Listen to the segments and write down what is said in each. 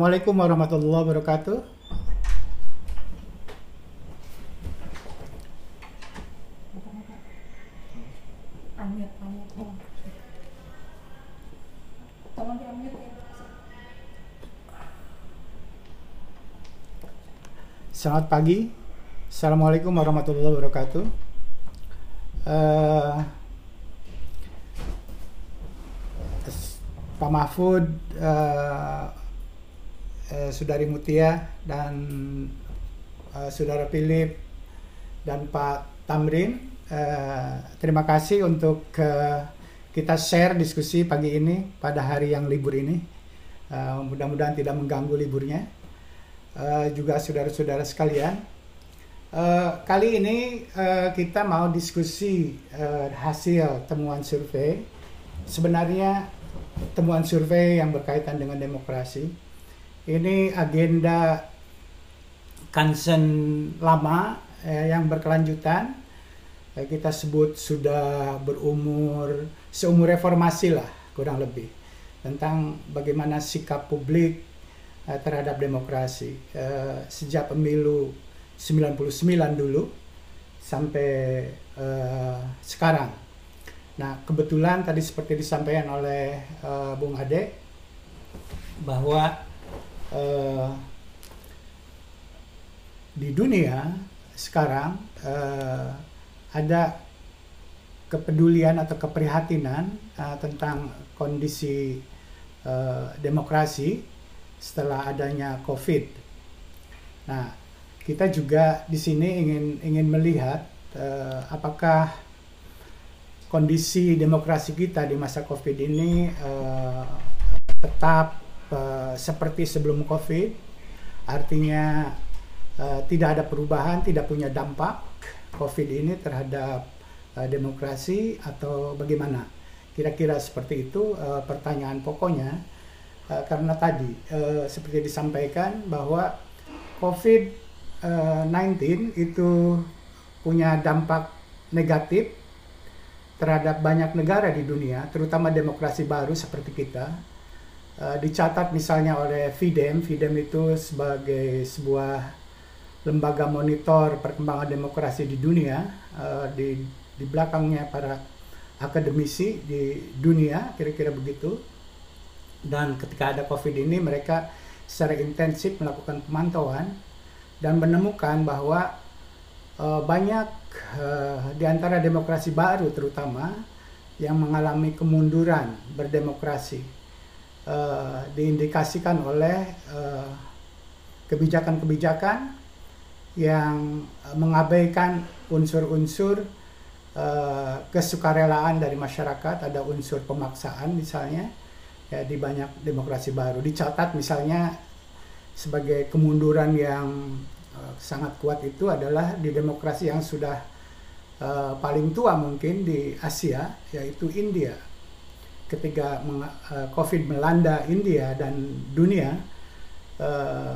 Assalamualaikum warahmatullahi wabarakatuh. Ya. Selamat pagi. Assalamualaikum warahmatullahi wabarakatuh. S- Pak Mahfud, eh, eh, Saudari Mutia dan eh, Saudara Philip dan Pak Tamrin, eh, terima kasih untuk eh, kita share diskusi pagi ini pada hari yang libur ini. Eh, mudah-mudahan tidak mengganggu liburnya. Eh, juga saudara-saudara sekalian. Eh, kali ini eh, kita mau diskusi eh, hasil temuan survei. Sebenarnya temuan survei yang berkaitan dengan demokrasi. Ini agenda concern lama eh, yang berkelanjutan. Eh, kita sebut sudah berumur seumur reformasi lah kurang lebih tentang bagaimana sikap publik eh, terhadap demokrasi Eh, sejak pemilu 99 dulu sampai eh, sekarang. Nah, kebetulan tadi seperti disampaikan oleh eh, Bung Ade bahwa eh, di dunia sekarang eh, ada kepedulian atau keprihatinan eh, tentang kondisi eh, demokrasi setelah adanya COVID. Nah, kita juga di sini ingin ingin melihat eh, apakah kondisi demokrasi kita di masa COVID ini eh, tetap eh, seperti sebelum COVID, artinya eh, tidak ada perubahan, tidak punya dampak COVID ini terhadap eh, demokrasi atau bagaimana? Kira-kira seperti itu eh, pertanyaan pokoknya eh, karena tadi eh, seperti disampaikan bahwa COVID-19 itu punya dampak negatif terhadap banyak negara di dunia, terutama demokrasi baru seperti kita. Eh, dicatat misalnya oleh FIDEM, FIDEM itu sebagai sebuah lembaga monitor perkembangan demokrasi di dunia, eh, di di belakangnya para akademisi di dunia, kira-kira begitu. Dan ketika ada COVID ini mereka secara intensif melakukan pemantauan dan menemukan bahwa eh, banyak eh, di antara demokrasi baru terutama yang mengalami kemunduran berdemokrasi eh, diindikasikan oleh eh, kebijakan-kebijakan yang mengabaikan unsur-unsur eh, kesukarelaan dari masyarakat, ada unsur pemaksaan misalnya ya di banyak demokrasi baru. Dicatat misalnya sebagai kemunduran yang uh, sangat kuat itu adalah di demokrasi yang sudah uh, paling tua mungkin di Asia yaitu India ketika uh, COVID melanda India dan dunia uh,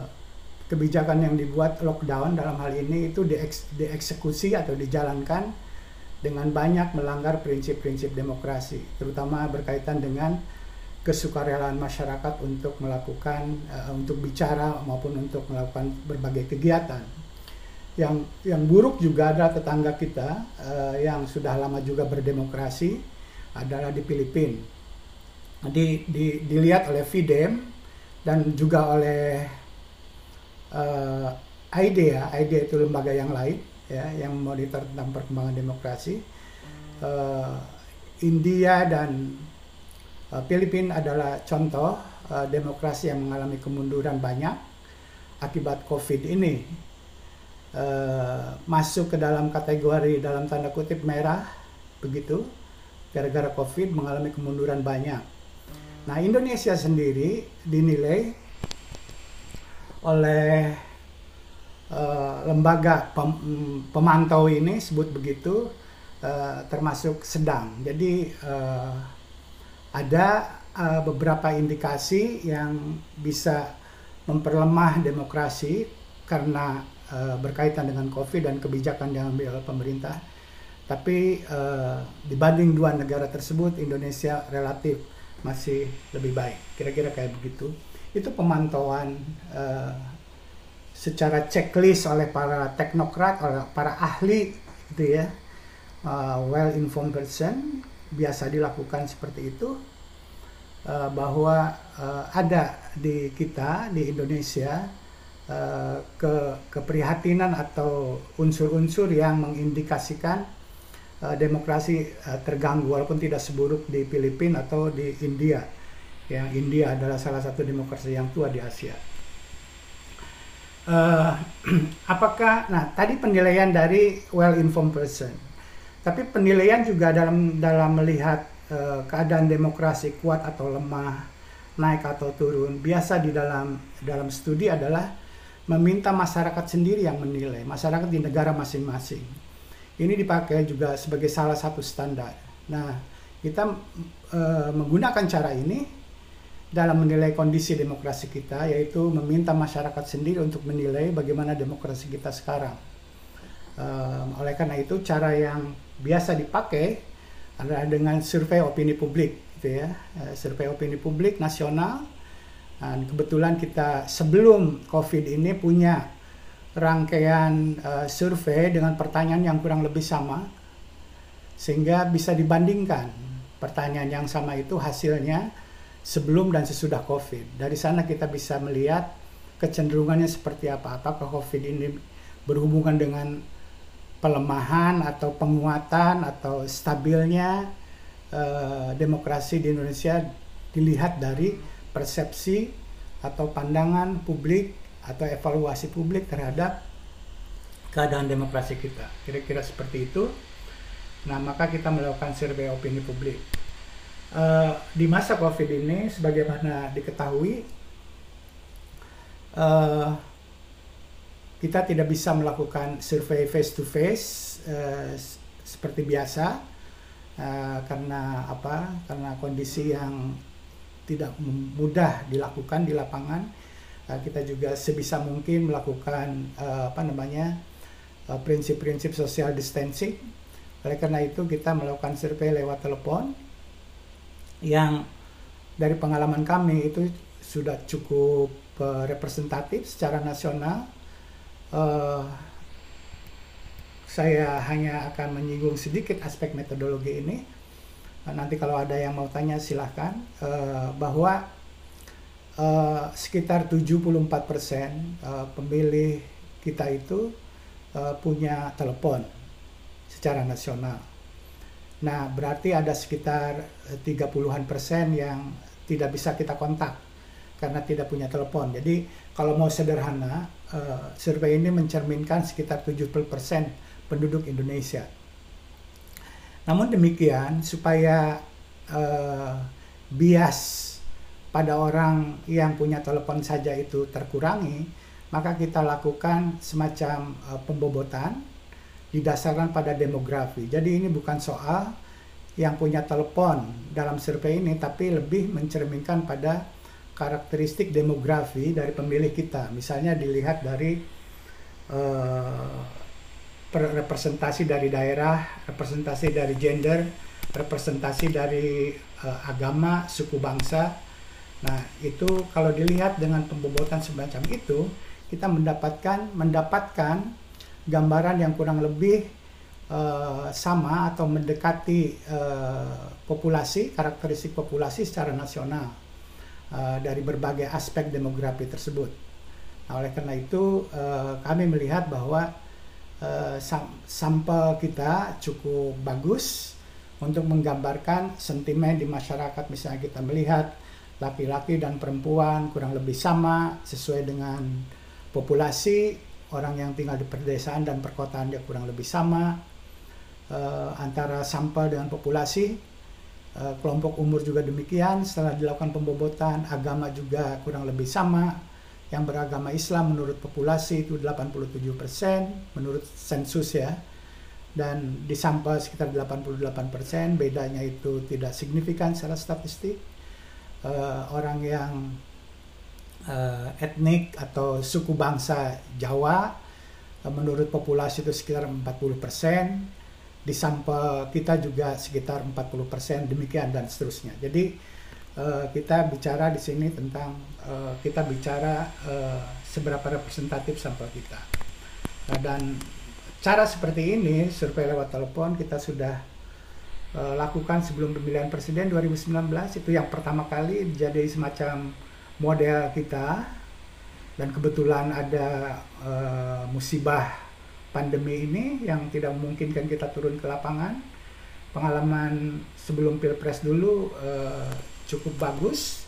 kebijakan yang dibuat lockdown dalam hal ini itu dieks- dieksekusi atau dijalankan dengan banyak melanggar prinsip-prinsip demokrasi terutama berkaitan dengan kesukarelaan masyarakat untuk melakukan eh, untuk bicara maupun untuk melakukan berbagai kegiatan. Yang yang buruk juga adalah tetangga kita eh, yang sudah lama juga berdemokrasi adalah di Filipina. Di, di, dilihat oleh FIDEM dan juga oleh eh, IDEA, IDEA itu lembaga yang lain ya yang monitor tentang perkembangan demokrasi. Eh, India dan Uh, Filipina adalah contoh uh, demokrasi yang mengalami kemunduran banyak akibat COVID ini. Uh, masuk ke dalam kategori dalam tanda kutip merah begitu gara-gara COVID mengalami kemunduran banyak. Nah, Indonesia sendiri dinilai oleh uh, lembaga pem- pemantau ini sebut begitu uh, termasuk sedang. Jadi uh, ada uh, beberapa indikasi yang bisa memperlemah demokrasi karena uh, berkaitan dengan COVID dan kebijakan yang diambil oleh pemerintah. Tapi uh, dibanding dua negara tersebut, Indonesia relatif masih lebih baik. Kira-kira kayak begitu. itu pemantauan uh, secara checklist oleh para teknokrat, oleh para ahli, gitu ya, uh, well informed person biasa dilakukan seperti itu uh, bahwa uh, ada di kita di Indonesia uh, ke keprihatinan atau unsur-unsur yang mengindikasikan uh, demokrasi uh, terganggu walaupun tidak seburuk di Filipina atau di India yang India adalah salah satu demokrasi yang tua di Asia. Uh, apakah, nah tadi penilaian dari well informed person, tapi penilaian juga dalam dalam melihat uh, keadaan demokrasi kuat atau lemah, naik atau turun, biasa di dalam dalam studi adalah meminta masyarakat sendiri yang menilai, masyarakat di negara masing-masing. Ini dipakai juga sebagai salah satu standar. Nah, kita uh, menggunakan cara ini dalam menilai kondisi demokrasi kita, yaitu meminta masyarakat sendiri untuk menilai bagaimana demokrasi kita sekarang. Um, oleh karena itu, cara yang biasa dipakai adalah dengan survei opini publik, gitu ya, uh, survei opini publik nasional. Dan kebetulan kita sebelum COVID ini punya rangkaian uh, survei dengan pertanyaan yang kurang lebih sama, sehingga bisa dibandingkan pertanyaan yang sama itu hasilnya sebelum dan sesudah COVID. Dari sana kita bisa melihat kecenderungannya seperti apa. Apakah COVID ini berhubungan dengan pelemahan atau penguatan atau stabilnya eh, demokrasi di Indonesia dilihat dari persepsi atau pandangan publik atau evaluasi publik terhadap keadaan demokrasi kita. Kira-kira seperti itu. Nah, maka kita melakukan survei opini publik. Uh, di masa COVID ini, sebagaimana diketahui, uh, kita tidak bisa melakukan survei face to face uh, seperti biasa uh, karena apa? Karena kondisi yang tidak mudah dilakukan di lapangan. Uh, kita juga sebisa mungkin melakukan uh, apa namanya prinsip-prinsip uh, social distancing. Oleh karena itu kita melakukan survei lewat telepon yang dari pengalaman kami itu sudah cukup uh, representatif secara nasional. Saya hanya akan menyinggung sedikit aspek metodologi ini. Nanti kalau ada yang mau tanya silahkan. Bahwa uh, sekitar 74% uh, pemilih kita itu uh, punya telepon secara nasional Nah, berarti ada sekitar 30-an eh, persen yang tidak bisa kita kontak karena tidak punya telepon. Jadi, kalau mau sederhana, uh, survei ini mencerminkan sekitar 70 persen penduduk Indonesia. Namun demikian, supaya uh, bias pada orang yang punya telepon saja itu terkurangi, maka kita lakukan semacam uh, pembobotan didasarkan pada demografi. Jadi ini bukan soal yang punya telepon dalam survei ini, tapi lebih mencerminkan pada karakteristik demografi dari pemilih kita. Misalnya dilihat dari uh, representasi dari daerah, representasi dari gender, representasi dari uh, agama, suku bangsa. Nah, itu kalau dilihat dengan pembobotan semacam itu, kita mendapatkan mendapatkan gambaran yang kurang lebih uh, sama atau mendekati uh, populasi, karakteristik populasi secara nasional uh, dari berbagai aspek demografi tersebut. Nah, oleh karena itu kami melihat bahwa sam sampel kita cukup bagus untuk menggambarkan sentimen di masyarakat. Misalnya kita melihat laki-laki dan perempuan kurang lebih sama sesuai dengan populasi. Orang yang tinggal di perdesaan dan perkotaan dia kurang lebih sama uh, antara sampel dengan populasi. Uh, kelompok umur juga demikian. Setelah dilakukan pembobotan agama juga kurang lebih sama. Yang beragama Islam menurut populasi itu 87% menurut sensus ya. Dan di sampel sekitar 88% bedanya itu tidak signifikan secara statistik uh, orang yang uh, etnik atau suku bangsa Jawa uh, menurut populasi itu sekitar 40 persen di sampel kita juga sekitar 40 persen demikian dan seterusnya jadi uh, kita bicara di sini tentang uh, kita bicara uh, seberapa representatif sampel kita. Nah, dan cara seperti ini, survei lewat telepon kita sudah uh, lakukan sebelum pemilihan presiden 2019 itu yang pertama kali jadi semacam model kita dan kebetulan ada uh, musibah pandemi ini yang tidak memungkinkan kita turun ke lapangan. Pengalaman sebelum pilpres dulu uh, cukup bagus.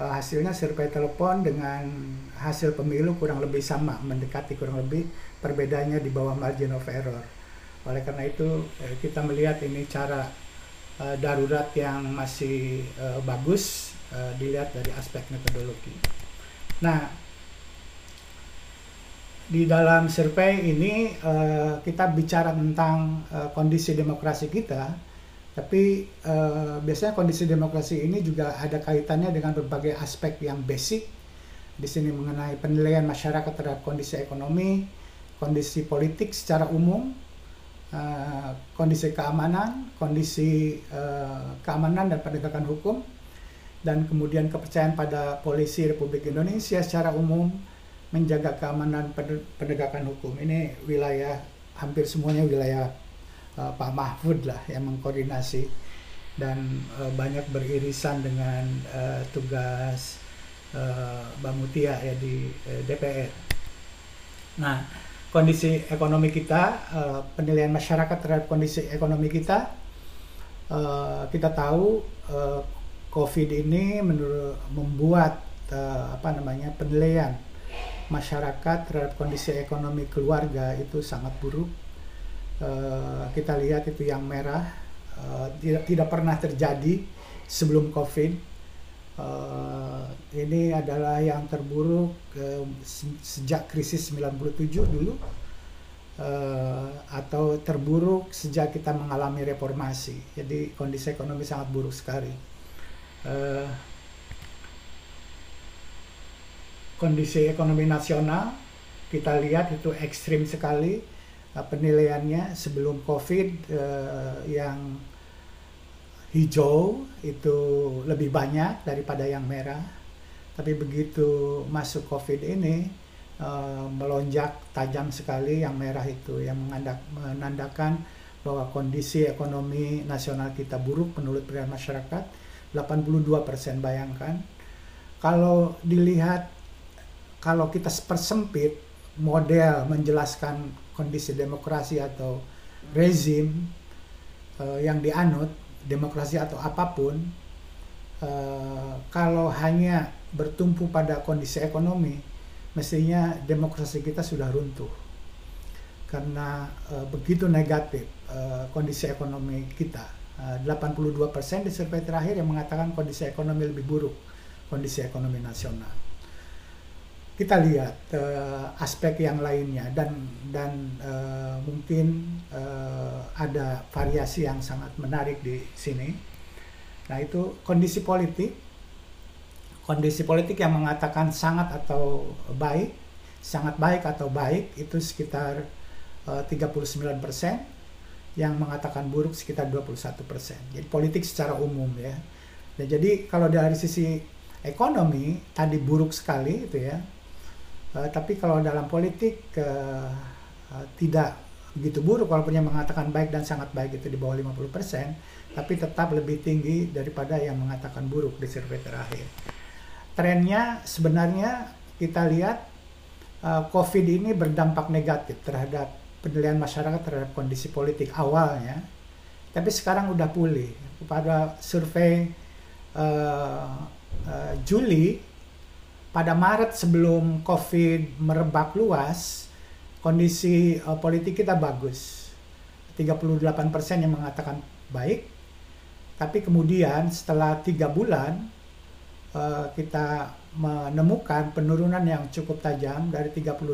Uh, hasilnya survei telepon dengan hasil pemilu kurang lebih sama, mendekati kurang lebih perbedaannya di bawah margin of error. Oleh karena itu eh, kita melihat ini cara eh, darurat yang masih eh, bagus eh, dilihat dari aspek metodologi. Nah, di dalam survei ini uh, kita bicara tentang uh, kondisi demokrasi kita, tapi uh, biasanya kondisi demokrasi ini juga ada kaitannya dengan berbagai aspek yang basic. Di sini mengenai penilaian masyarakat terhadap kondisi ekonomi, kondisi politik secara umum, uh, kondisi keamanan, kondisi uh, keamanan dan penegakan hukum, dan kemudian kepercayaan pada polisi Republik Indonesia secara umum, menjaga keamanan penegakan hukum. Ini wilayah hampir semuanya wilayah uh, Pak Mahfud lah yang mengkoordinasi dan uh, banyak beririsan dengan uh, tugas uh, Mutia ya di uh, DPR. Nah, kondisi ekonomi kita, uh, penilaian masyarakat terhadap kondisi ekonomi kita, uh, kita tahu uh, COVID ini menurut membuat uh, apa namanya penilaian masyarakat terhadap kondisi ekonomi keluarga itu sangat buruk. Kita lihat itu yang merah tidak tidak pernah terjadi sebelum COVID. Uh, ini adalah yang terburuk uh, sejak krisis 97 dulu uh, atau terburuk sejak kita mengalami reformasi. Jadi kondisi ekonomi sangat buruk sekali. Uh, kondisi ekonomi nasional kita lihat itu ekstrim sekali uh, penilaiannya sebelum COVID uh, yang hijau itu lebih banyak daripada yang merah. Tapi begitu masuk COVID ini uh, melonjak tajam sekali yang merah itu yang menandak, menandakan bahwa kondisi ekonomi nasional kita buruk menurut penilaian masyarakat 82 persen bayangkan kalau dilihat kalau kita persempit model menjelaskan kondisi demokrasi atau rezim uh, yang dianut demokrasi atau apa pun uh, kalau hanya bertumpu pada kondisi ekonomi mestinya demokrasi kita sudah runtuh. Karena uh, begitu negatif uh, kondisi ekonomi kita. Uh, 82% di survei terakhir yang mengatakan kondisi ekonomi lebih buruk kondisi ekonomi nasional kita lihat uh, aspek yang lainnya dan dan uh, mungkin uh, ada variasi yang sangat menarik di sini. Nah itu kondisi politik, kondisi politik yang mengatakan sangat atau baik, sangat baik atau baik itu sekitar uh, 39 persen, yang mengatakan buruk sekitar 21 persen. Jadi politik secara umum ya. Dan jadi kalau dari sisi ekonomi tadi buruk sekali itu ya Uh, tapi kalau dalam politik uh, uh, tidak begitu buruk walaupun yang mengatakan baik dan sangat baik itu di bawah 50% tapi tetap lebih tinggi daripada yang mengatakan buruk di survei terakhir. Trennya sebenarnya kita lihat uh, COVID ini berdampak negatif terhadap penilaian masyarakat terhadap kondisi politik awalnya, tapi sekarang udah pulih. Pada survei uh, uh, Juli pada Maret sebelum COVID merebak luas, kondisi uh, politik kita bagus. 38% yang mengatakan baik, tapi kemudian setelah tiga bulan uh, kita menemukan penurunan yang cukup tajam dari 38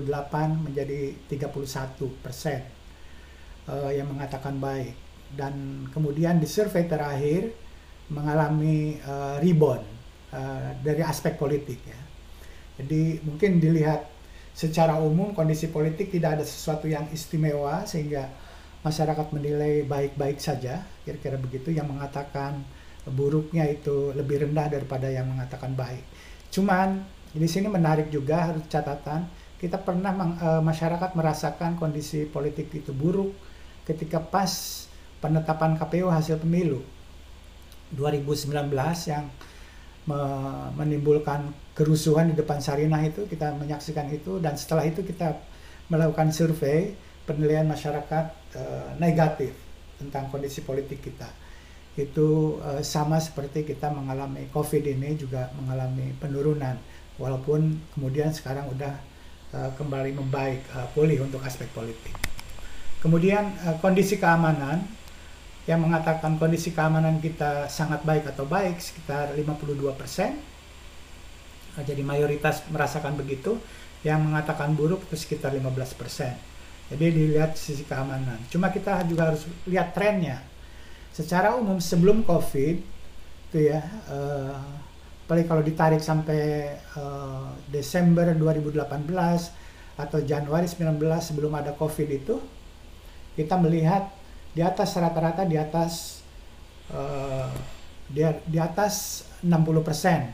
menjadi 31 persen uh, yang mengatakan baik. Dan kemudian di survei terakhir mengalami uh, rebound uh, dari aspek politik ya jadi mungkin dilihat secara umum kondisi politik tidak ada sesuatu yang istimewa sehingga masyarakat menilai baik-baik saja, kira-kira begitu yang mengatakan buruknya itu lebih rendah daripada yang mengatakan baik. Cuman di sini menarik juga harus catatan kita pernah uh, masyarakat merasakan kondisi politik itu buruk ketika pas penetapan KPU hasil pemilu 2019 yang menimbulkan kerusuhan di depan Sarinah itu kita menyaksikan itu dan setelah itu kita melakukan survei penilaian masyarakat uh, negatif tentang kondisi politik kita itu uh, sama seperti kita mengalami COVID ini juga mengalami penurunan walaupun kemudian sekarang udah uh, kembali membaik uh, pulih untuk aspek politik. Kemudian uh, kondisi keamanan yang mengatakan kondisi keamanan kita sangat baik atau baik sekitar 52 persen. Uh, jadi mayoritas merasakan begitu. Yang mengatakan buruk itu sekitar 15 persen. Jadi dilihat sisi keamanan. Cuma kita juga harus lihat trennya. Secara umum sebelum COVID itu ya, paling kalau ditarik sampai uh, Desember 2018 atau Januari 19 sebelum ada COVID itu, kita melihat di atas rata-rata di atas uh, di, di atas 60 persen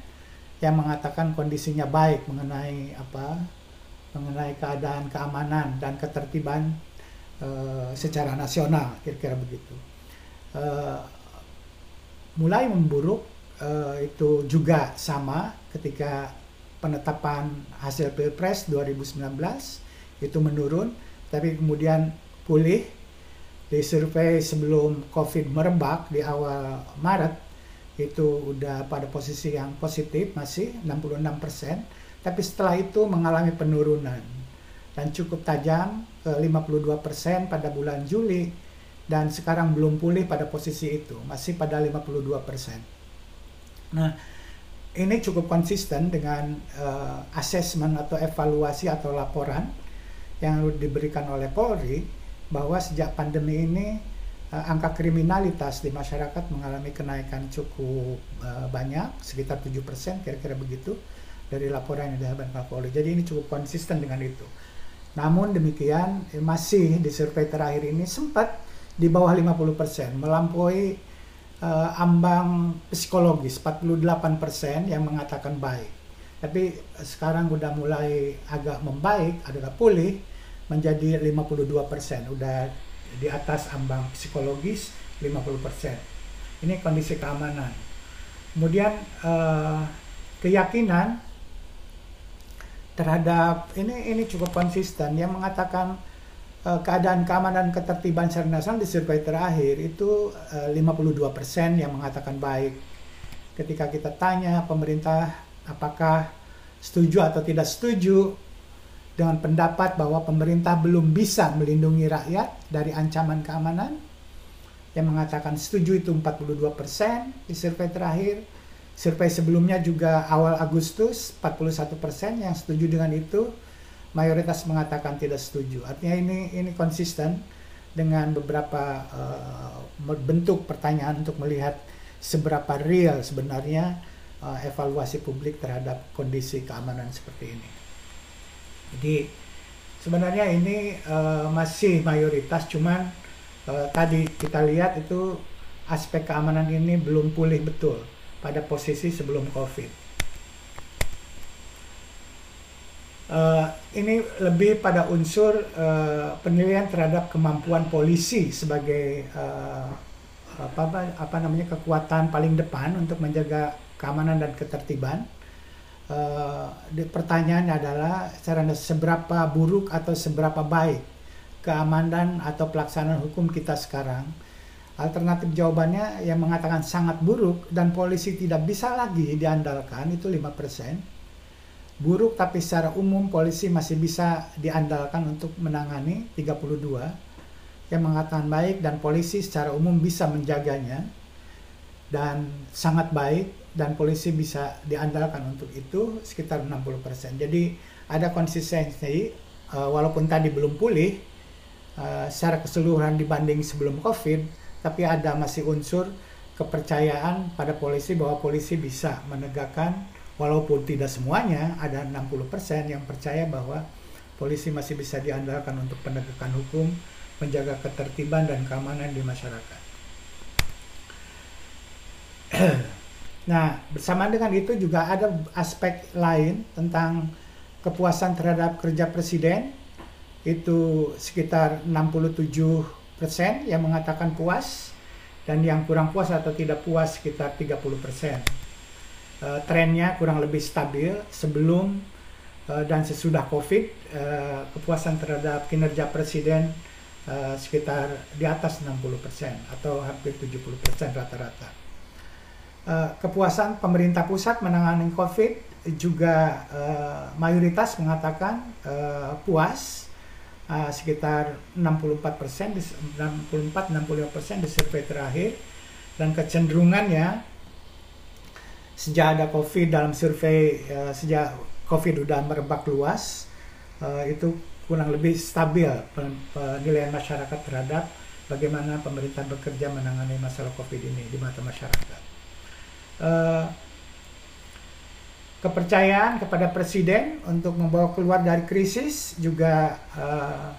yang mengatakan kondisinya baik mengenai apa mengenai keadaan keamanan dan ketertiban uh, secara nasional kira-kira begitu. Uh, mulai memburuk uh, itu juga sama ketika penetapan hasil pilpres 2019 itu menurun tapi kemudian pulih di survei sebelum covid merebak di awal Maret itu udah pada posisi yang positif masih 66 persen tapi setelah itu mengalami penurunan dan cukup tajam ke 52% pada bulan Juli dan sekarang belum pulih pada posisi itu, masih pada 52%. Nah, ini cukup konsisten dengan uh, asesmen atau evaluasi atau laporan yang diberikan oleh Polri bahwa sejak pandemi ini uh, angka kriminalitas di masyarakat mengalami kenaikan cukup uh, banyak, sekitar 7% kira-kira begitu dari laporan yang dihasilkan Kapolri. Jadi ini cukup konsisten dengan itu. Namun demikian eh, masih di survei terakhir ini sempat di bawah 50%, melampaui uh, ambang psikologis 48% yang mengatakan baik. Tapi sekarang udah mulai agak membaik, agak pulih menjadi 52%, udah di atas ambang psikologis 50%. Ini kondisi keamanan. Kemudian uh, keyakinan terhadap ini ini cukup konsisten yang mengatakan uh, keadaan keamanan ketertiban secara nasional di survei terakhir itu uh, 52% yang mengatakan baik. Ketika kita tanya pemerintah apakah setuju atau tidak setuju dengan pendapat bahwa pemerintah belum bisa melindungi rakyat dari ancaman keamanan yang mengatakan setuju itu 42% di survei terakhir Survei sebelumnya juga awal Agustus 41% yang setuju dengan itu, mayoritas mengatakan tidak setuju. Artinya ini ini konsisten dengan beberapa uh, bentuk pertanyaan untuk melihat seberapa real sebenarnya uh, evaluasi publik terhadap kondisi keamanan seperti ini. Jadi sebenarnya ini uh, masih mayoritas, cuman uh, tadi kita lihat itu aspek keamanan ini belum pulih betul pada posisi sebelum COVID. Uh, ini lebih pada unsur uh, penilaian terhadap kemampuan polisi sebagai uh, apa, apa namanya kekuatan paling depan untuk menjaga keamanan dan ketertiban. Uh, pertanyaan adalah secara seberapa buruk atau seberapa baik keamanan atau pelaksanaan hukum kita sekarang. Alternatif jawabannya yang mengatakan sangat buruk dan polisi tidak bisa lagi diandalkan itu 5%. Buruk tapi secara umum polisi masih bisa diandalkan untuk menangani 32 yang mengatakan baik dan polisi secara umum bisa menjaganya. Dan sangat baik dan polisi bisa diandalkan untuk itu sekitar 60%. Jadi ada konsistensi uh, walaupun tadi belum pulih uh, secara keseluruhan dibanding sebelum Covid tapi ada masih unsur kepercayaan pada polisi bahwa polisi bisa menegakkan walaupun tidak semuanya ada 60% yang percaya bahwa polisi masih bisa diandalkan untuk penegakan hukum, menjaga ketertiban dan keamanan di masyarakat. nah, bersamaan dengan itu juga ada aspek lain tentang kepuasan terhadap kerja presiden itu sekitar 67 persen yang mengatakan puas dan yang kurang puas atau tidak puas sekitar 30 persen. Uh, trennya kurang lebih stabil sebelum uh, dan sesudah COVID uh, kepuasan terhadap kinerja presiden sekitar di atas 60 persen atau hampir 70 persen rata-rata. Uh, kepuasan pemerintah pusat menangani COVID juga uh, mayoritas mengatakan uh, puas uh, sekitar 64 persen, 64-65 persen di survei terakhir dan kecenderungannya sejak ada COVID dalam survei uh, sejak COVID sudah merebak luas uh, itu kurang lebih stabil penilaian masyarakat terhadap bagaimana pemerintah bekerja menangani masalah COVID ini di mata masyarakat. Uh, kepercayaan kepada presiden untuk membawa keluar dari krisis juga uh,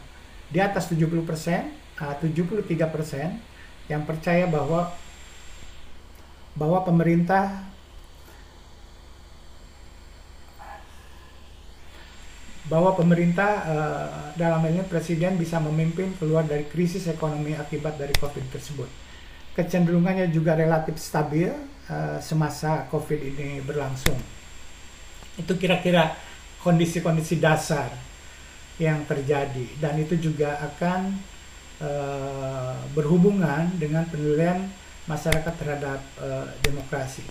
di atas 70 persen, uh, 73 persen yang percaya bahwa bahwa pemerintah bahwa pemerintah uh, dalam ini presiden bisa memimpin keluar dari krisis ekonomi akibat dari COVID tersebut. Kecenderungannya juga relatif stabil uh, semasa COVID ini berlangsung. Itu kira-kira kondisi-kondisi dasar yang terjadi dan itu juga akan uh, berhubungan dengan penilaian masyarakat terhadap uh, demokrasi.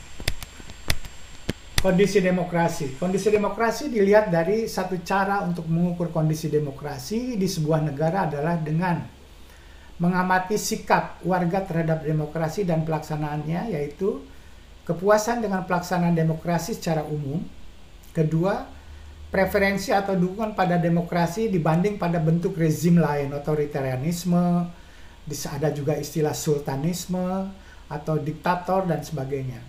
Kondisi demokrasi. Kondisi demokrasi dilihat dari satu cara untuk mengukur kondisi demokrasi di sebuah negara adalah dengan mengamati sikap warga terhadap demokrasi dan pelaksanaannya yaitu kepuasan dengan pelaksanaan demokrasi secara umum, Kedua, preferensi atau dukungan pada demokrasi dibanding pada bentuk rezim lain, otoritarianisme, ada juga istilah sultanisme atau diktator dan sebagainya.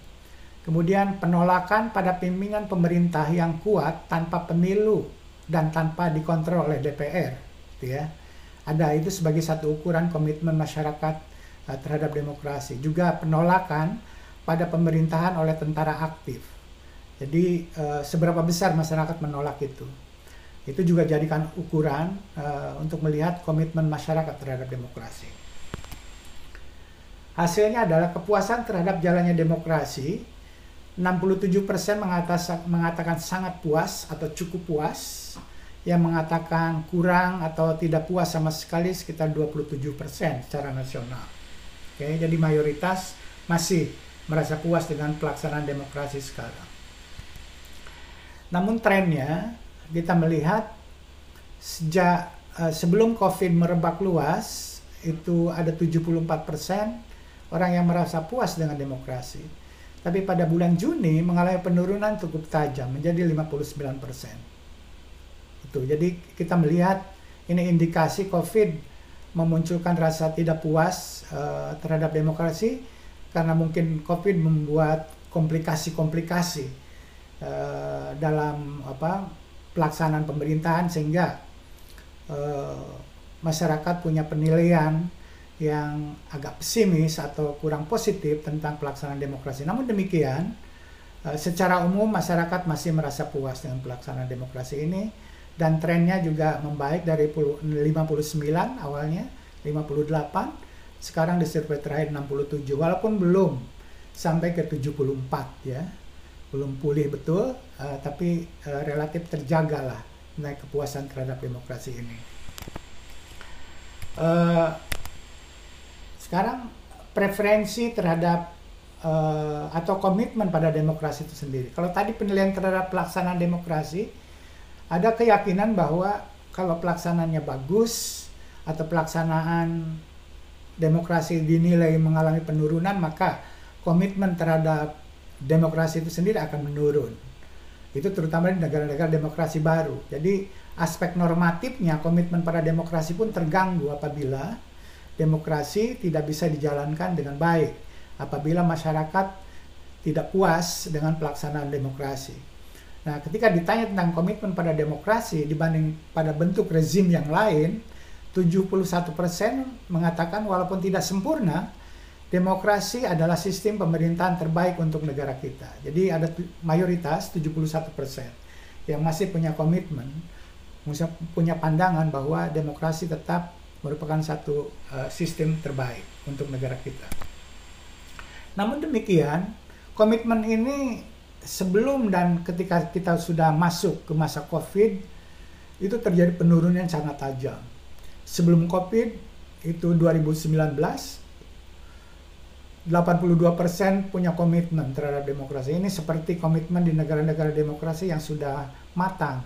Kemudian penolakan pada pimpinan pemerintah yang kuat tanpa pemilu dan tanpa dikontrol oleh DPR, gitu ya. Ada itu sebagai satu ukuran komitmen masyarakat uh, terhadap demokrasi. Juga penolakan pada pemerintahan oleh tentara aktif jadi uh, seberapa besar masyarakat menolak itu. Itu juga jadikan ukuran uh, untuk melihat komitmen masyarakat terhadap demokrasi. Hasilnya adalah kepuasan terhadap jalannya demokrasi. 67% mengatakan sangat puas atau cukup puas. Yang mengatakan kurang atau tidak puas sama sekali sekitar 27% secara nasional. Oke, jadi mayoritas masih merasa puas dengan pelaksanaan demokrasi sekarang. Namun trennya kita melihat sejak uh, sebelum COVID merebak luas itu ada 74% orang yang merasa puas dengan demokrasi. Tapi pada bulan Juni mengalami penurunan cukup tajam menjadi 59%. Itu. Jadi kita melihat ini indikasi COVID memunculkan rasa tidak puas uh, terhadap demokrasi karena mungkin COVID membuat komplikasi-komplikasi uh, dalam apa pelaksanaan pemerintahan sehingga uh, masyarakat punya penilaian yang agak pesimis atau kurang positif tentang pelaksanaan demokrasi. Namun demikian, uh, secara umum masyarakat masih merasa puas dengan pelaksanaan demokrasi ini dan trennya juga membaik dari 59 awalnya 58 sekarang di survei terakhir 67 walaupun belum sampai ke 74 ya belum pulih betul, uh, tapi uh, relatif terjaga lah naik kepuasan terhadap demokrasi ini. Uh, sekarang preferensi terhadap uh, atau komitmen pada demokrasi itu sendiri. Kalau tadi penilaian terhadap pelaksanaan demokrasi, ada keyakinan bahwa kalau pelaksanaannya bagus atau pelaksanaan demokrasi dinilai mengalami penurunan, maka komitmen terhadap demokrasi itu sendiri akan menurun. Itu terutama di negara-negara demokrasi baru. Jadi aspek normatifnya komitmen pada demokrasi pun terganggu apabila demokrasi tidak bisa dijalankan dengan baik. Apabila masyarakat tidak puas dengan pelaksanaan demokrasi. Nah, ketika ditanya tentang komitmen pada demokrasi dibanding pada bentuk rezim yang lain, 71% mengatakan walaupun tidak sempurna, demokrasi adalah sistem pemerintahan terbaik untuk negara kita. Jadi ada mayoritas 71% yang masih punya komitmen, punya pandangan bahwa demokrasi tetap merupakan satu uh, sistem terbaik untuk negara kita. Namun demikian, komitmen ini sebelum dan ketika kita sudah masuk ke masa Covid itu terjadi penurunan yang sangat tajam. Sebelum Covid itu 2019 82% punya komitmen terhadap demokrasi. Ini seperti komitmen di negara-negara demokrasi yang sudah matang.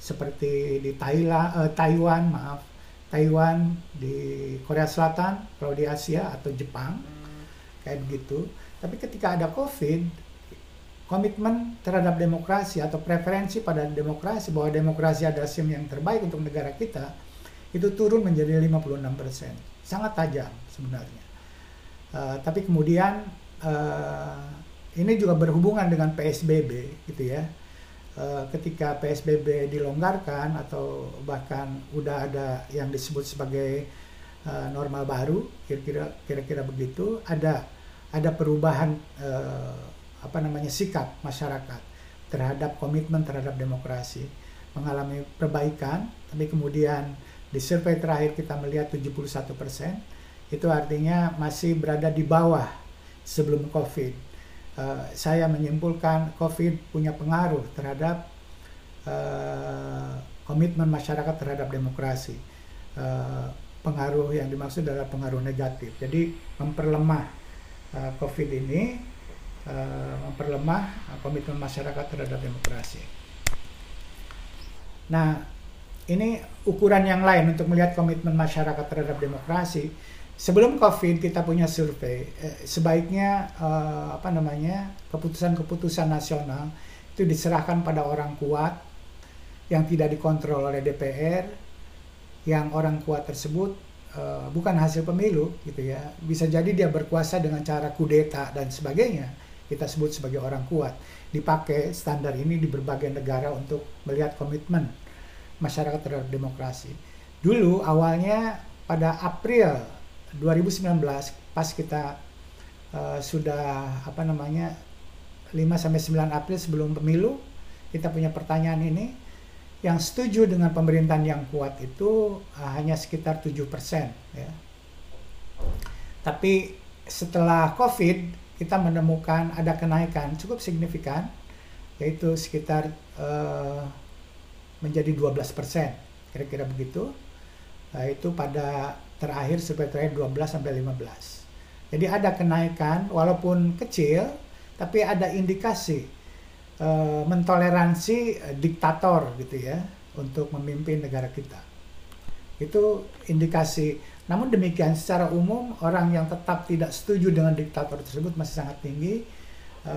Seperti di Thailand, eh, Taiwan, maaf, Taiwan, di Korea Selatan, kalau di Asia atau Jepang, kayak begitu. Tapi ketika ada COVID, komitmen terhadap demokrasi atau preferensi pada demokrasi bahwa demokrasi adalah sistem yang terbaik untuk negara kita itu turun menjadi 56%. Sangat tajam sebenarnya. Uh, tapi kemudian uh, ini juga berhubungan dengan PSBB gitu ya. Uh, ketika PSBB dilonggarkan atau bahkan udah ada yang disebut sebagai uh, normal baru, kira-kira kira-kira begitu, ada ada perubahan uh, apa namanya sikap masyarakat terhadap komitmen terhadap demokrasi mengalami perbaikan, tapi kemudian di survei terakhir kita melihat 71 persen itu artinya masih berada di bawah sebelum COVID. Uh, saya menyimpulkan COVID punya pengaruh terhadap uh, komitmen masyarakat terhadap demokrasi. Uh, pengaruh yang dimaksud adalah pengaruh negatif. Jadi memperlemah uh, COVID ini, uh, memperlemah komitmen masyarakat terhadap demokrasi. Nah, ini ukuran yang lain untuk melihat komitmen masyarakat terhadap demokrasi. Sebelum COVID kita punya survei eh, sebaiknya eh, apa namanya keputusan-keputusan nasional itu diserahkan pada orang kuat yang tidak dikontrol oleh DPR yang orang kuat tersebut eh, bukan hasil pemilu gitu ya. Bisa jadi dia berkuasa dengan cara kudeta dan sebagainya. Kita sebut sebagai orang kuat. Dipakai standar ini di berbagai negara untuk melihat komitmen masyarakat terhadap demokrasi dulu awalnya pada April 2019 pas kita uh, sudah apa namanya 5 sampai 9 April sebelum pemilu kita punya pertanyaan ini yang setuju dengan pemerintahan yang kuat itu uh, hanya sekitar 7% ya. Tapi setelah Covid kita menemukan ada kenaikan cukup signifikan yaitu sekitar uh, menjadi 12% kira-kira begitu. Nah, itu pada terakhir survei terakhir 12 sampai 15. Jadi ada kenaikan walaupun kecil tapi ada indikasi e, mentoleransi e, diktator gitu ya untuk memimpin negara kita. Itu indikasi. Namun demikian secara umum orang yang tetap tidak setuju dengan diktator tersebut masih sangat tinggi, e,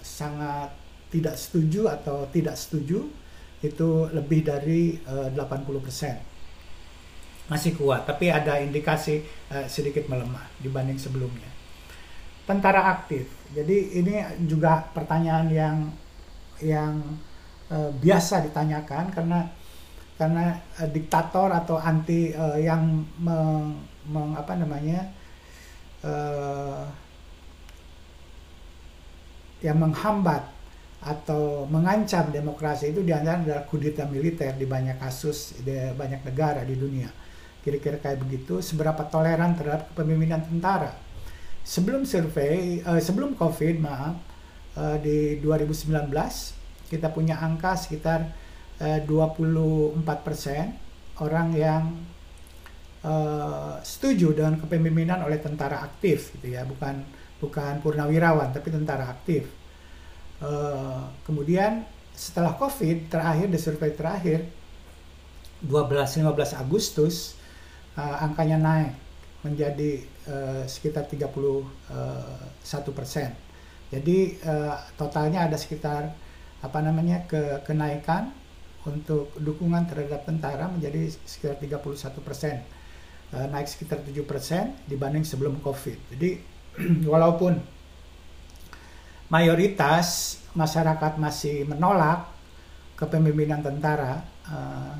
sangat tidak setuju atau tidak setuju itu lebih dari e, 80 persen masih kuat, tapi ada indikasi uh, sedikit melemah dibanding sebelumnya. Tentara aktif, jadi ini juga pertanyaan yang yang uh, biasa ditanyakan karena karena uh, diktator atau anti uh, yang meng, meng, apa namanya uh, yang menghambat atau mengancam demokrasi itu di antara adalah kudeta militer di banyak kasus di banyak negara di dunia. Kira-kira kayak begitu seberapa toleran terhadap kepemimpinan tentara. Sebelum survei uh, sebelum covid maaf uh, di 2019 kita punya angka sekitar uh, 24 persen orang yang uh, setuju dengan kepemimpinan oleh tentara aktif gitu ya. Bukan bukan purnawirawan tapi tentara aktif uh, kemudian setelah covid terakhir di survei terakhir 12-15 Agustus uh, angkanya naik menjadi uh, sekitar 31 uh, persen. Jadi uh, totalnya ada sekitar apa namanya ke kenaikan untuk dukungan terhadap tentara menjadi sekitar 31 persen, uh, naik sekitar 7 persen dibanding sebelum COVID. Jadi walaupun mayoritas masyarakat masih menolak kepemimpinan tentara uh,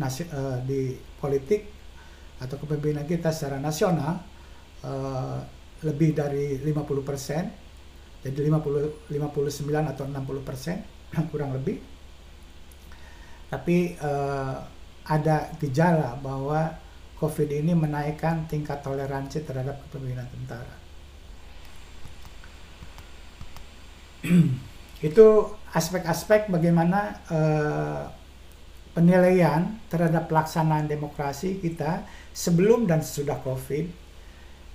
nasi, uh, di politik atau kepemimpinan kita secara nasional uh, lebih dari 50 persen, jadi 50, 59 atau 60 persen kurang lebih. Tapi uh, ada gejala bahwa COVID ini menaikkan tingkat toleransi terhadap kepemimpinan tentara. Itu aspek-aspek bagaimana uh, penilaian terhadap pelaksanaan demokrasi kita sebelum dan sesudah COVID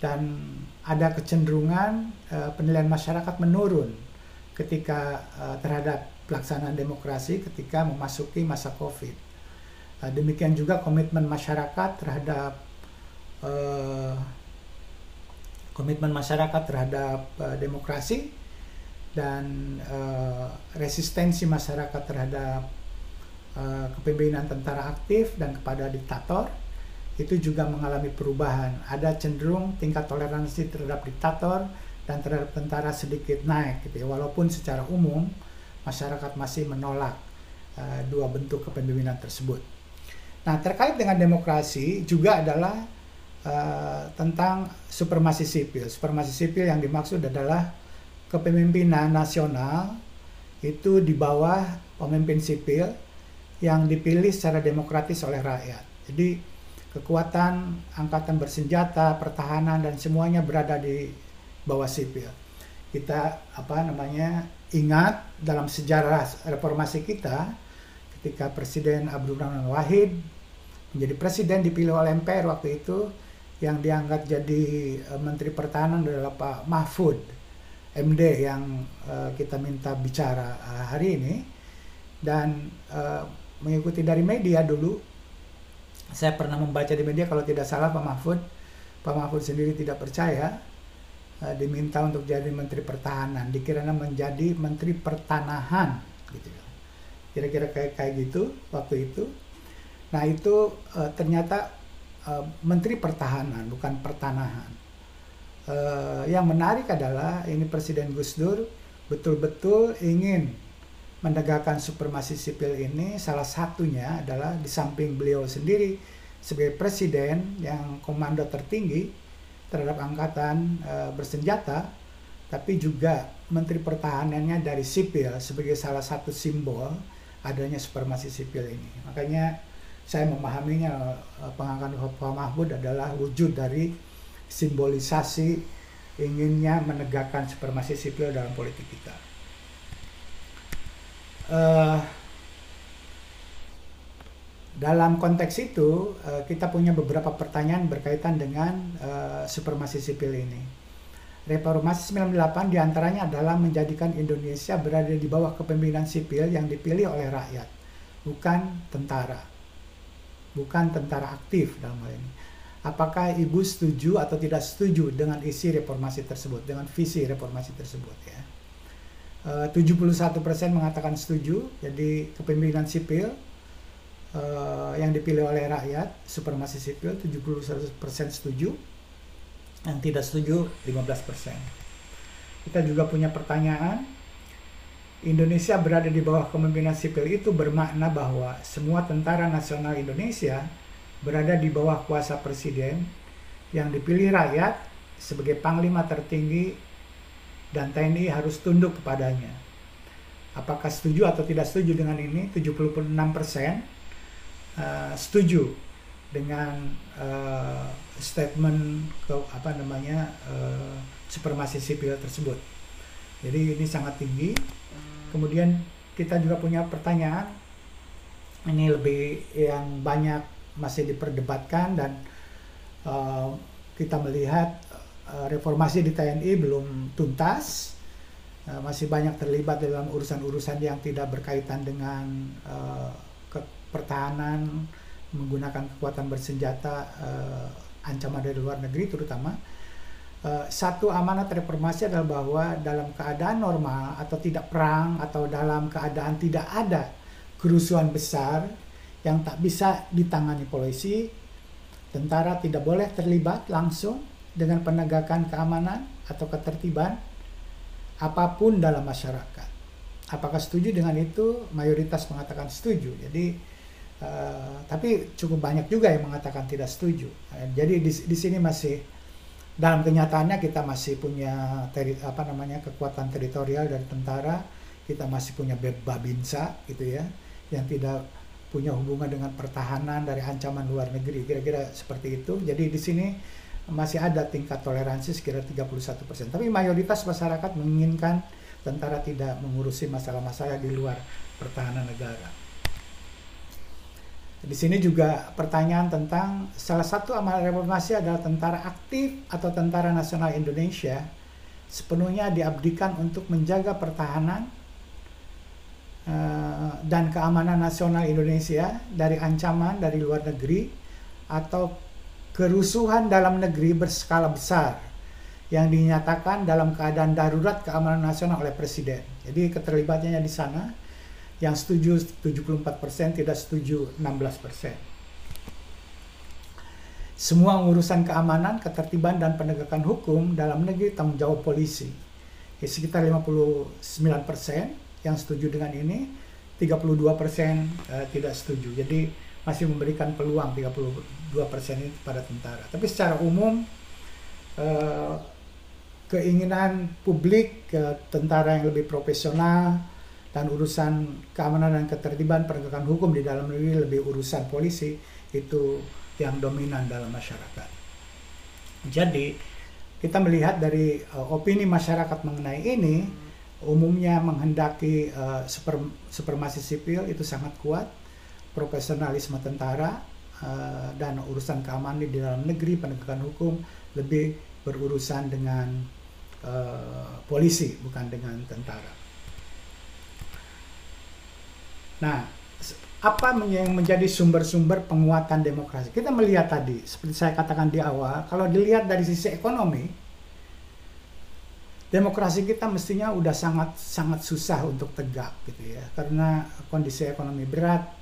dan ada kecenderungan uh, penilaian masyarakat menurun ketika uh, terhadap pelaksanaan demokrasi ketika memasuki masa COVID. Uh, demikian juga komitmen masyarakat terhadap uh, komitmen masyarakat terhadap uh, demokrasi dan uh, resistensi masyarakat terhadap Eh, kepemimpinan tentara aktif dan kepada diktator itu juga mengalami perubahan. Ada cenderung tingkat toleransi terhadap diktator dan terhadap tentara sedikit naik gitu ya. Walaupun secara umum masyarakat masih menolak uh, dua bentuk kepemimpinan tersebut. Nah, terkait dengan demokrasi juga adalah uh, tentang supremasi sipil. Supremasi sipil yang dimaksud adalah kepemimpinan nasional itu di bawah pemimpin sipil yang dipilih secara demokratis oleh rakyat. Jadi kekuatan angkatan bersenjata, pertahanan dan semuanya berada di bawah sipil. Kita apa namanya ingat dalam sejarah reformasi kita ketika Presiden Abdurrahman Wahid menjadi presiden dipilih oleh MPR waktu itu yang diangkat jadi uh, Menteri Pertahanan adalah Pak Mahfud MD yang uh, kita minta bicara uh, hari ini. Dan uh, mengikuti dari media dulu. Saya pernah membaca di media kalau tidak salah Pak Mahfud. Pak Mahfud sendiri tidak percaya uh, diminta untuk jadi Menteri Pertahanan. Dikiranya menjadi Menteri Pertanahan gitu. Kira-kira kayak kayak gitu waktu itu. Nah itu uh, ternyata uh, Menteri Pertahanan bukan Pertanahan uh, yang menarik adalah ini Presiden Gus Dur betul-betul ingin menegakkan supremasi sipil ini. Salah satunya adalah di samping beliau sendiri sebagai presiden yang komando tertinggi terhadap angkatan e, bersenjata tapi juga menteri pertahanannya dari sipil sebagai salah satu simbol adanya supremasi sipil ini. Makanya saya memahaminya e, pengangkatan Pak Mahfud adalah wujud dari simbolisasi inginnya menegakkan supremasi sipil dalam politik kita uh, dalam konteks itu uh, kita punya beberapa pertanyaan berkaitan dengan uh, supremasi sipil ini. Reformasi 98 di antaranya adalah menjadikan Indonesia berada di bawah kepemimpinan sipil yang dipilih oleh rakyat, bukan tentara, bukan tentara aktif dalam hal ini. Apakah ibu setuju atau tidak setuju dengan isi reformasi tersebut, dengan visi reformasi tersebut ya? 71% eh, mengatakan setuju, jadi kepemimpinan sipil uh, yang dipilih oleh rakyat, supremasi sipil 71% setuju, yang tidak setuju 15%. Kita juga punya pertanyaan, Indonesia berada di bawah kepemimpinan sipil itu bermakna bahwa semua tentara nasional Indonesia berada di bawah kuasa presiden yang dipilih rakyat sebagai panglima tertinggi dan TNI harus tunduk kepadanya. Apakah setuju atau tidak setuju dengan ini? 76% uh, setuju dengan uh, statement ke apa namanya uh, supremasi sipil tersebut. Jadi ini sangat tinggi. Kemudian kita juga punya pertanyaan ini lebih yang banyak masih diperdebatkan dan uh, kita melihat Eh, reformasi di TNI belum tuntas, uh, masih banyak terlibat dalam urusan-urusan yang tidak berkaitan dengan uh, pertahanan, menggunakan kekuatan bersenjata, uh, ancaman dari luar negeri terutama. Uh, satu amanat reformasi adalah bahwa dalam keadaan normal atau tidak perang atau dalam keadaan tidak ada kerusuhan besar yang tak bisa ditangani polisi, tentara tidak boleh terlibat langsung dengan penegakan keamanan atau ketertiban apa pun dalam masyarakat. Apakah setuju dengan itu? Mayoritas mengatakan setuju. Jadi, uh, tapi cukup banyak juga yang mengatakan tidak setuju. Uh, jadi di, di sini masih dalam kenyataannya kita masih punya teri, apa namanya kekuatan teritorial dari tentara, kita masih punya babinsa gitu ya, yang tidak punya hubungan dengan pertahanan dari ancaman luar negeri, kira-kira seperti itu. Jadi di sini masih ada tingkat toleransi sekitar 31 persen. Tapi mayoritas masyarakat menginginkan tentara tidak mengurusi masalah-masalah di luar pertahanan negara. Di sini juga pertanyaan tentang salah satu amal reformasi adalah tentara aktif atau tentara nasional Indonesia sepenuhnya diabdikan untuk menjaga pertahanan uh, dan keamanan nasional Indonesia dari ancaman dari luar negeri atau kerusuhan dalam negeri berskala besar yang dinyatakan dalam keadaan darurat keamanan nasional oleh presiden. Jadi keterlibatannya di sana yang setuju 74%, tidak setuju 16%. Semua urusan keamanan, ketertiban, dan penegakan hukum dalam negeri tanggung jawab polisi. Ya, sekitar 59% yang setuju dengan ini, 32% uh, tidak setuju. Jadi masih memberikan peluang 32% ini kepada tentara. Tapi secara umum uh, keinginan publik ke tentara yang lebih profesional, dan urusan keamanan dan ketertiban penegakan hukum di dalam negeri lebih urusan polisi itu yang dominan dalam masyarakat. Jadi kita melihat dari uh, opini masyarakat mengenai ini umumnya menghendaki uh, super, supermasi sipil itu sangat kuat, profesionalisme tentara uh, dan urusan keamanan di dalam negeri penegakan hukum lebih berurusan dengan uh, polisi bukan dengan tentara. Nah, apa yang menjadi sumber-sumber penguatan demokrasi? Kita melihat tadi, seperti saya katakan di awal, kalau dilihat dari sisi ekonomi, demokrasi kita mestinya udah sangat sangat susah untuk tegak gitu ya, karena kondisi ekonomi berat.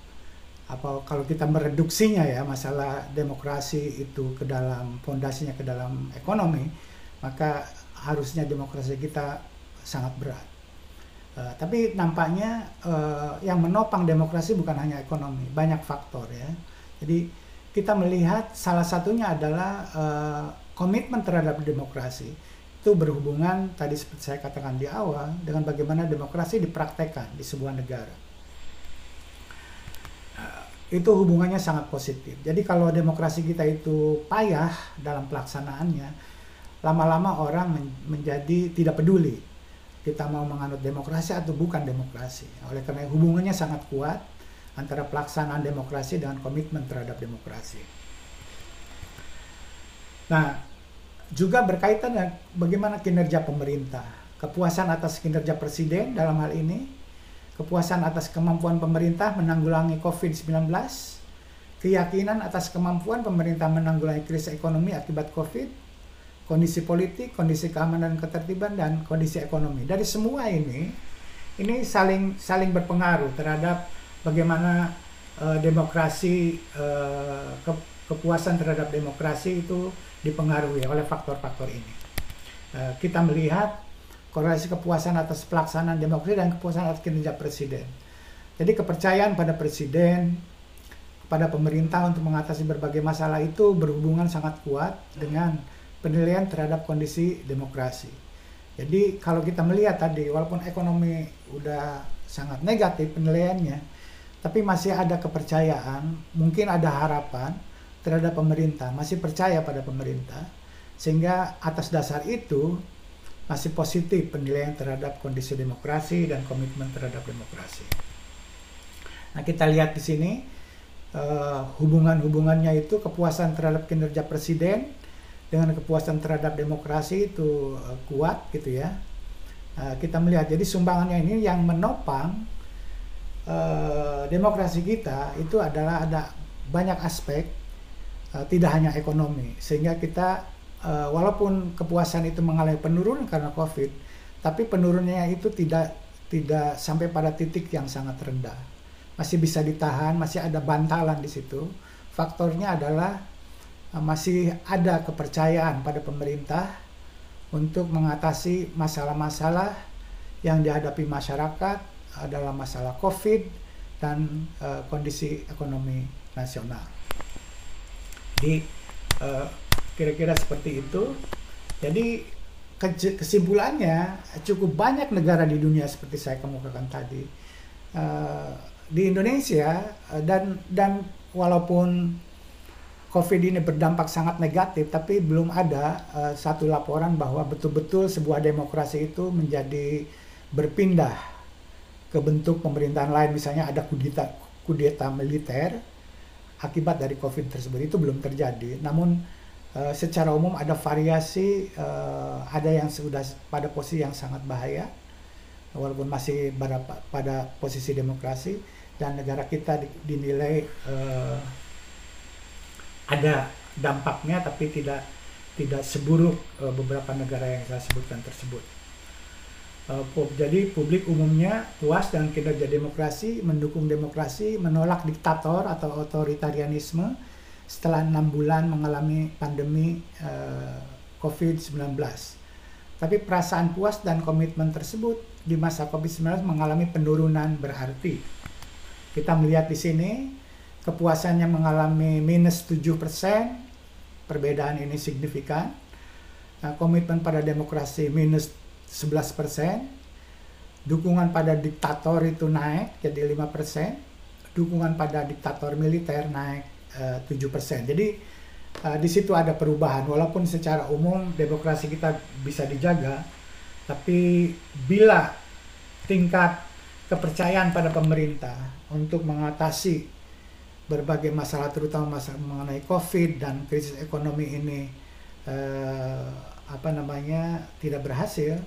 Apa kalau kita mereduksinya ya masalah demokrasi itu ke dalam fondasinya ke dalam ekonomi, maka harusnya demokrasi kita sangat berat Uh, tapi nampaknya uh, yang menopang demokrasi bukan hanya ekonomi, banyak faktor ya. Jadi kita melihat salah satunya adalah uh, komitmen terhadap demokrasi itu berhubungan tadi seperti saya katakan di awal dengan bagaimana demokrasi dipraktekkan di sebuah negara. Uh, itu hubungannya sangat positif. Jadi kalau demokrasi kita itu payah dalam pelaksanaannya, lama-lama orang men menjadi tidak peduli kita mau menganut demokrasi atau bukan demokrasi. Oleh karena hubungannya sangat kuat antara pelaksanaan demokrasi dengan komitmen terhadap demokrasi. Nah, juga berkaitan dengan bagaimana kinerja pemerintah, kepuasan atas kinerja presiden dalam hal ini, kepuasan atas kemampuan pemerintah menanggulangi COVID-19, keyakinan atas kemampuan pemerintah menanggulangi krisis ekonomi akibat COVID, kondisi politik, kondisi keamanan dan ketertiban dan kondisi ekonomi. Dari semua ini ini saling saling berpengaruh terhadap bagaimana uh, demokrasi uh, ke, kepuasan terhadap demokrasi itu dipengaruhi oleh faktor-faktor ini. Uh, kita melihat korelasi kepuasan atas pelaksanaan demokrasi dan kepuasan atas kinerja presiden. Jadi kepercayaan pada presiden, pada pemerintah untuk mengatasi berbagai masalah itu berhubungan sangat kuat dengan penilaian terhadap kondisi demokrasi. Jadi kalau kita melihat tadi, walaupun ekonomi udah sangat negatif penilaiannya, tapi masih ada kepercayaan, mungkin ada harapan terhadap pemerintah, masih percaya pada pemerintah, sehingga atas dasar itu masih positif penilaian terhadap kondisi demokrasi dan komitmen terhadap demokrasi. Nah kita lihat di sini uh, hubungan-hubungannya itu kepuasan terhadap kinerja presiden dengan kepuasan terhadap demokrasi itu uh, kuat gitu ya. Uh, kita melihat jadi sumbangannya ini yang menopang demokrasi kita itu adalah ada banyak aspek uh, tidak hanya ekonomi. Sehingga kita uh, walaupun kepuasan itu mengalami penurunan karena covid tapi penurunannya itu tidak tidak sampai pada titik yang sangat rendah. Masih bisa ditahan masih ada bantalan di situ. Faktornya adalah Eh, masih ada kepercayaan pada pemerintah untuk mengatasi masalah-masalah yang dihadapi masyarakat adalah masalah COVID dan uh, kondisi ekonomi nasional. Jadi eh, kira-kira seperti itu. Jadi kesimpulannya cukup banyak negara di dunia seperti saya kemukakan tadi uh, di Indonesia uh, dan dan walaupun COVID ini berdampak sangat negatif, tapi belum ada uh, satu laporan bahwa betul-betul sebuah demokrasi itu menjadi berpindah ke bentuk pemerintahan lain, misalnya ada kudeta kudeta militer akibat dari COVID tersebut itu belum terjadi. Namun uh, secara umum ada variasi, uh, ada yang sudah pada posisi yang sangat bahaya, walaupun masih pada, pada posisi demokrasi dan negara kita dinilai uh, ada dampaknya tapi tidak tidak seburuk beberapa negara yang saya sebutkan tersebut. Uh, jadi publik umumnya puas dengan kinerja demokrasi, mendukung demokrasi, menolak diktator atau otoritarianisme setelah enam bulan mengalami pandemi uh, COVID-19. Tapi perasaan puas dan komitmen tersebut di masa COVID-19 mengalami penurunan berarti. Kita melihat di sini kepuasannya mengalami minus 7%, perbedaan ini signifikan. Nah, komitmen pada demokrasi minus 11%, dukungan pada diktator itu naik jadi 5%, dukungan pada diktator militer naik eh, 7%. Jadi uh, di situ ada perubahan walaupun secara umum demokrasi kita bisa dijaga, tapi bila tingkat kepercayaan pada pemerintah untuk mengatasi berbagai masalah terutama masalah mengenai COVID dan krisis ekonomi ini eh, apa namanya tidak berhasil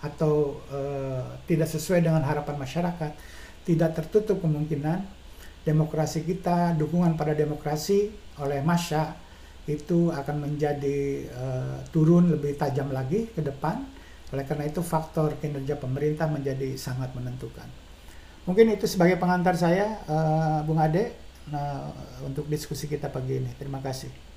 atau eh, tidak sesuai dengan harapan masyarakat, tidak tertutup kemungkinan demokrasi kita, dukungan pada demokrasi oleh masa itu akan menjadi eh, turun lebih tajam lagi ke depan. Oleh karena itu faktor kinerja pemerintah menjadi sangat menentukan. Mungkin itu sebagai pengantar saya, uh, Bung Ade, nah, untuk diskusi kita pagi ini. Terima kasih.